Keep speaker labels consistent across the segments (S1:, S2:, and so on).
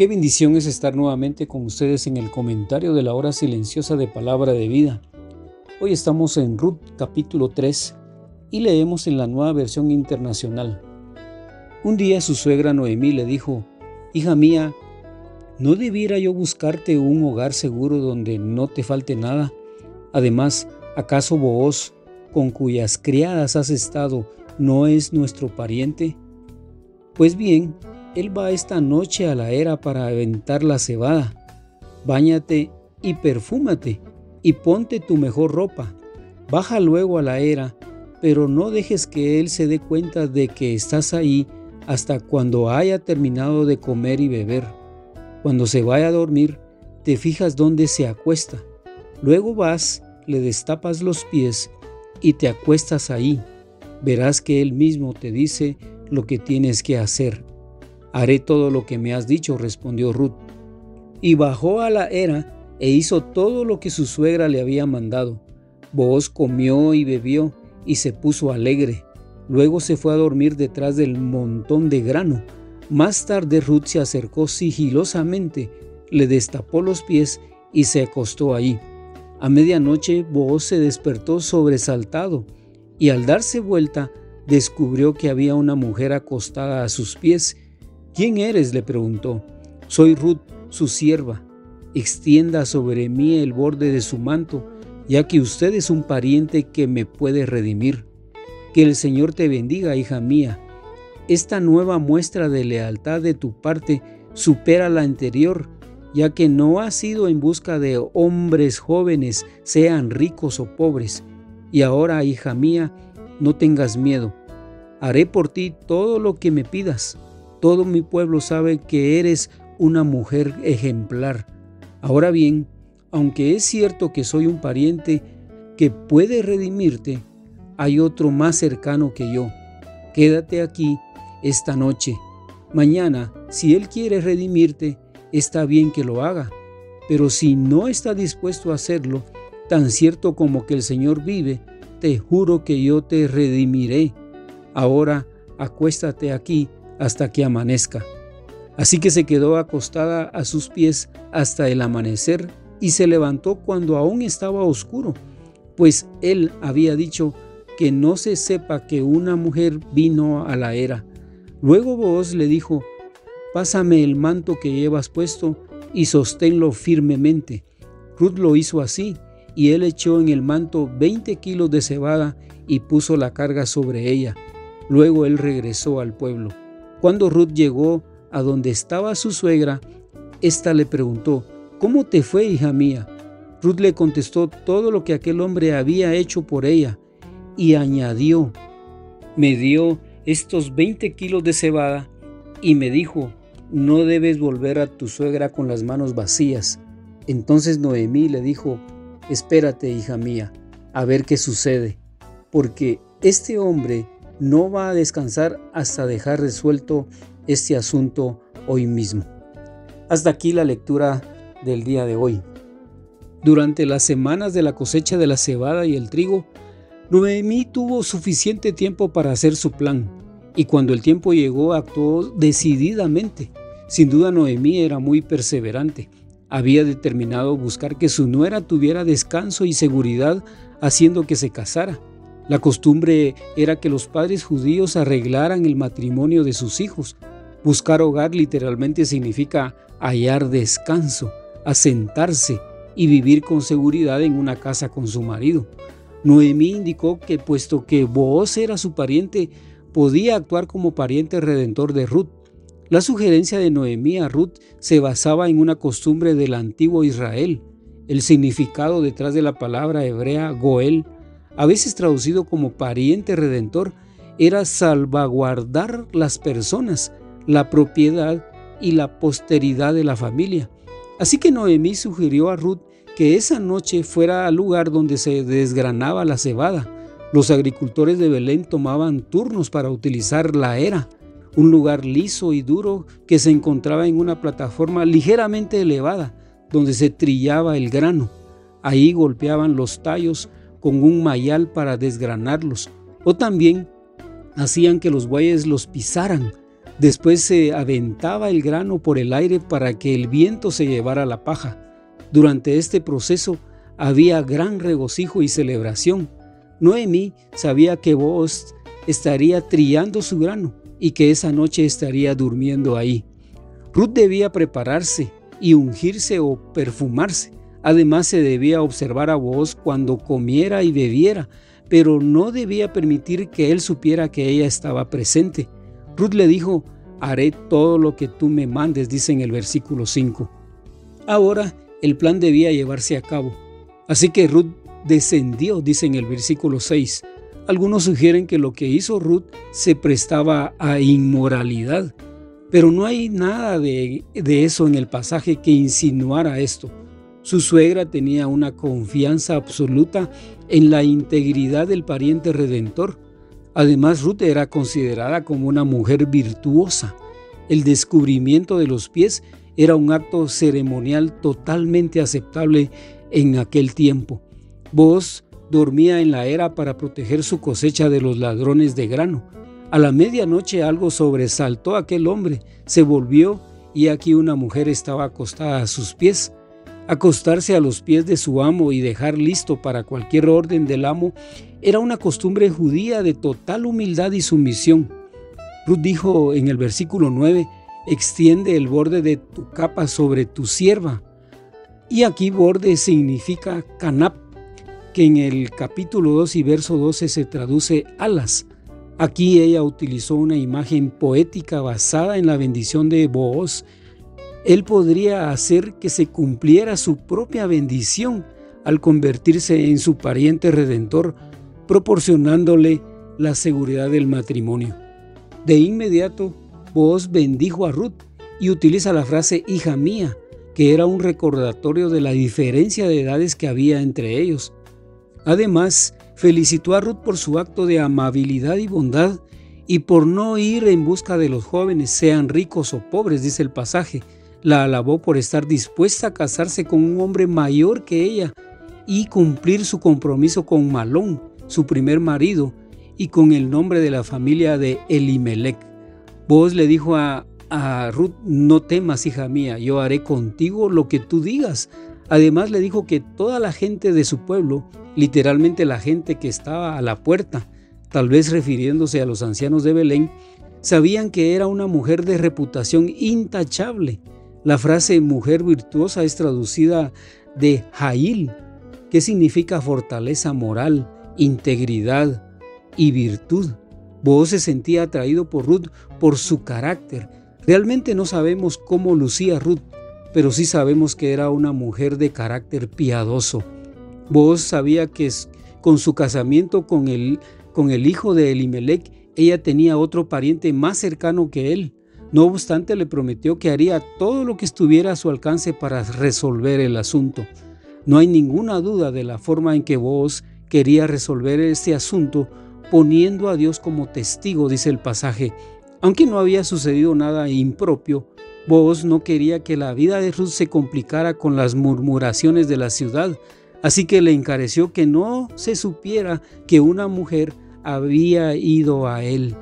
S1: Qué bendición es estar nuevamente con ustedes en el comentario de la hora silenciosa de palabra de vida. Hoy estamos en Ruth capítulo 3 y leemos en la nueva versión internacional. Un día su suegra Noemí le dijo, Hija mía, ¿no debiera yo buscarte un hogar seguro donde no te falte nada? Además, ¿acaso vos, con cuyas criadas has estado, no es nuestro pariente? Pues bien, él va esta noche a la era para aventar la cebada. Báñate y perfúmate y ponte tu mejor ropa. Baja luego a la era, pero no dejes que él se dé cuenta de que estás ahí hasta cuando haya terminado de comer y beber. Cuando se vaya a dormir, te fijas dónde se acuesta. Luego vas, le destapas los pies y te acuestas ahí. Verás que él mismo te dice lo que tienes que hacer. Haré todo lo que me has dicho, respondió Ruth. Y bajó a la era e hizo todo lo que su suegra le había mandado. Booz comió y bebió y se puso alegre. Luego se fue a dormir detrás del montón de grano. Más tarde Ruth se acercó sigilosamente, le destapó los pies y se acostó ahí. A medianoche Booz se despertó sobresaltado y al darse vuelta descubrió que había una mujer acostada a sus pies ¿Quién eres? le preguntó. Soy Ruth, su sierva. Extienda sobre mí el borde de su manto, ya que usted es un pariente que me puede redimir. Que el Señor te bendiga, hija mía. Esta nueva muestra de lealtad de tu parte supera la anterior, ya que no has ido en busca de hombres jóvenes, sean ricos o pobres. Y ahora, hija mía, no tengas miedo. Haré por ti todo lo que me pidas. Todo mi pueblo sabe que eres una mujer ejemplar. Ahora bien, aunque es cierto que soy un pariente que puede redimirte, hay otro más cercano que yo. Quédate aquí esta noche. Mañana, si Él quiere redimirte, está bien que lo haga. Pero si no está dispuesto a hacerlo, tan cierto como que el Señor vive, te juro que yo te redimiré. Ahora acuéstate aquí hasta que amanezca. Así que se quedó acostada a sus pies hasta el amanecer y se levantó cuando aún estaba oscuro, pues él había dicho que no se sepa que una mujer vino a la era. Luego vos le dijo, pásame el manto que llevas puesto y sosténlo firmemente. Ruth lo hizo así, y él echó en el manto 20 kilos de cebada y puso la carga sobre ella. Luego él regresó al pueblo. Cuando Ruth llegó a donde estaba su suegra, ésta le preguntó, ¿Cómo te fue, hija mía? Ruth le contestó todo lo que aquel hombre había hecho por ella y añadió, me dio estos 20 kilos de cebada y me dijo, no debes volver a tu suegra con las manos vacías. Entonces Noemí le dijo, espérate, hija mía, a ver qué sucede, porque este hombre no va a descansar hasta dejar resuelto este asunto hoy mismo. Hasta aquí la lectura del día de hoy. Durante las semanas de la cosecha de la cebada y el trigo, Noemí tuvo suficiente tiempo para hacer su plan, y cuando el tiempo llegó actuó decididamente. Sin duda Noemí era muy perseverante. Había determinado buscar que su nuera tuviera descanso y seguridad haciendo que se casara. La costumbre era que los padres judíos arreglaran el matrimonio de sus hijos. Buscar hogar literalmente significa hallar descanso, asentarse y vivir con seguridad en una casa con su marido. Noemí indicó que puesto que Booz era su pariente, podía actuar como pariente redentor de Ruth. La sugerencia de Noemí a Ruth se basaba en una costumbre del antiguo Israel. El significado detrás de la palabra hebrea Goel a veces traducido como pariente redentor, era salvaguardar las personas, la propiedad y la posteridad de la familia. Así que Noemí sugirió a Ruth que esa noche fuera al lugar donde se desgranaba la cebada. Los agricultores de Belén tomaban turnos para utilizar la era, un lugar liso y duro que se encontraba en una plataforma ligeramente elevada, donde se trillaba el grano. Ahí golpeaban los tallos con un mayal para desgranarlos, o también hacían que los bueyes los pisaran. Después se aventaba el grano por el aire para que el viento se llevara la paja. Durante este proceso había gran regocijo y celebración. Noemí sabía que vos estaría trillando su grano y que esa noche estaría durmiendo ahí. Ruth debía prepararse y ungirse o perfumarse. Además se debía observar a vos cuando comiera y bebiera, pero no debía permitir que él supiera que ella estaba presente. Ruth le dijo, haré todo lo que tú me mandes, dice en el versículo 5. Ahora el plan debía llevarse a cabo. Así que Ruth descendió, dice en el versículo 6. Algunos sugieren que lo que hizo Ruth se prestaba a inmoralidad, pero no hay nada de, de eso en el pasaje que insinuara esto. Su suegra tenía una confianza absoluta en la integridad del pariente redentor. Además, Ruth era considerada como una mujer virtuosa. El descubrimiento de los pies era un acto ceremonial totalmente aceptable en aquel tiempo. Vos dormía en la era para proteger su cosecha de los ladrones de grano. A la medianoche algo sobresaltó a aquel hombre, se volvió y aquí una mujer estaba acostada a sus pies. Acostarse a los pies de su amo y dejar listo para cualquier orden del amo era una costumbre judía de total humildad y sumisión. Ruth dijo en el versículo 9, extiende el borde de tu capa sobre tu sierva. Y aquí borde significa canap, que en el capítulo 2 y verso 12 se traduce alas. Aquí ella utilizó una imagen poética basada en la bendición de Booz él podría hacer que se cumpliera su propia bendición al convertirse en su pariente redentor, proporcionándole la seguridad del matrimonio. De inmediato, Boaz bendijo a Ruth y utiliza la frase hija mía, que era un recordatorio de la diferencia de edades que había entre ellos. Además, felicitó a Ruth por su acto de amabilidad y bondad y por no ir en busca de los jóvenes, sean ricos o pobres, dice el pasaje, la alabó por estar dispuesta a casarse con un hombre mayor que ella y cumplir su compromiso con Malón, su primer marido, y con el nombre de la familia de Elimelech. Vos le dijo a, a Ruth, no temas, hija mía, yo haré contigo lo que tú digas. Además le dijo que toda la gente de su pueblo, literalmente la gente que estaba a la puerta, tal vez refiriéndose a los ancianos de Belén, sabían que era una mujer de reputación intachable la frase mujer virtuosa es traducida de Jail, que significa fortaleza moral, integridad y virtud. Vos se sentía atraído por Ruth por su carácter. Realmente no sabemos cómo lucía Ruth, pero sí sabemos que era una mujer de carácter piadoso. Vos sabía que con su casamiento con el, con el hijo de Elimelech, ella tenía otro pariente más cercano que él, no obstante, le prometió que haría todo lo que estuviera a su alcance para resolver el asunto. No hay ninguna duda de la forma en que vos quería resolver este asunto poniendo a Dios como testigo, dice el pasaje. Aunque no había sucedido nada impropio, vos no quería que la vida de Ruth se complicara con las murmuraciones de la ciudad, así que le encareció que no se supiera que una mujer había ido a él.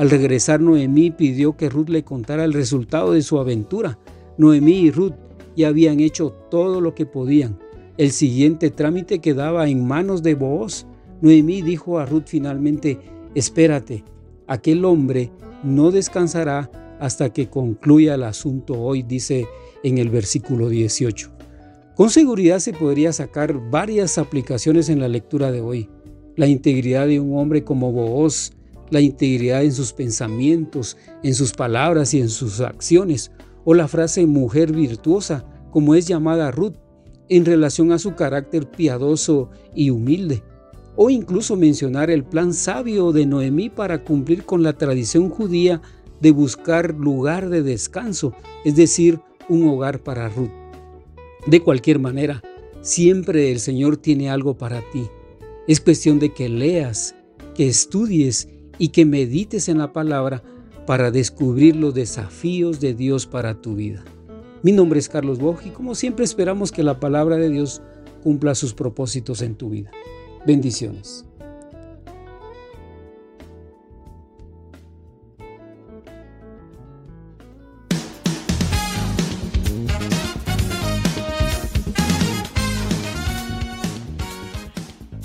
S1: Al regresar Noemí pidió que Ruth le contara el resultado de su aventura. Noemí y Ruth ya habían hecho todo lo que podían. El siguiente trámite quedaba en manos de Booz. Noemí dijo a Ruth finalmente, espérate, aquel hombre no descansará hasta que concluya el asunto hoy, dice en el versículo 18. Con seguridad se podría sacar varias aplicaciones en la lectura de hoy. La integridad de un hombre como Booz la integridad en sus pensamientos, en sus palabras y en sus acciones, o la frase mujer virtuosa, como es llamada Ruth, en relación a su carácter piadoso y humilde. o incluso mencionar el plan sabio de Noemí para cumplir con la tradición judía de buscar lugar de descanso, es decir, un hogar para Ruth. De cualquier manera, siempre el Señor tiene algo para ti. Es cuestión de que leas, que estudies y que medites en la palabra para descubrir los desafíos de Dios para tu vida. Mi nombre es Carlos Boj y como siempre esperamos que la palabra de Dios cumpla sus propósitos en tu vida. Bendiciones.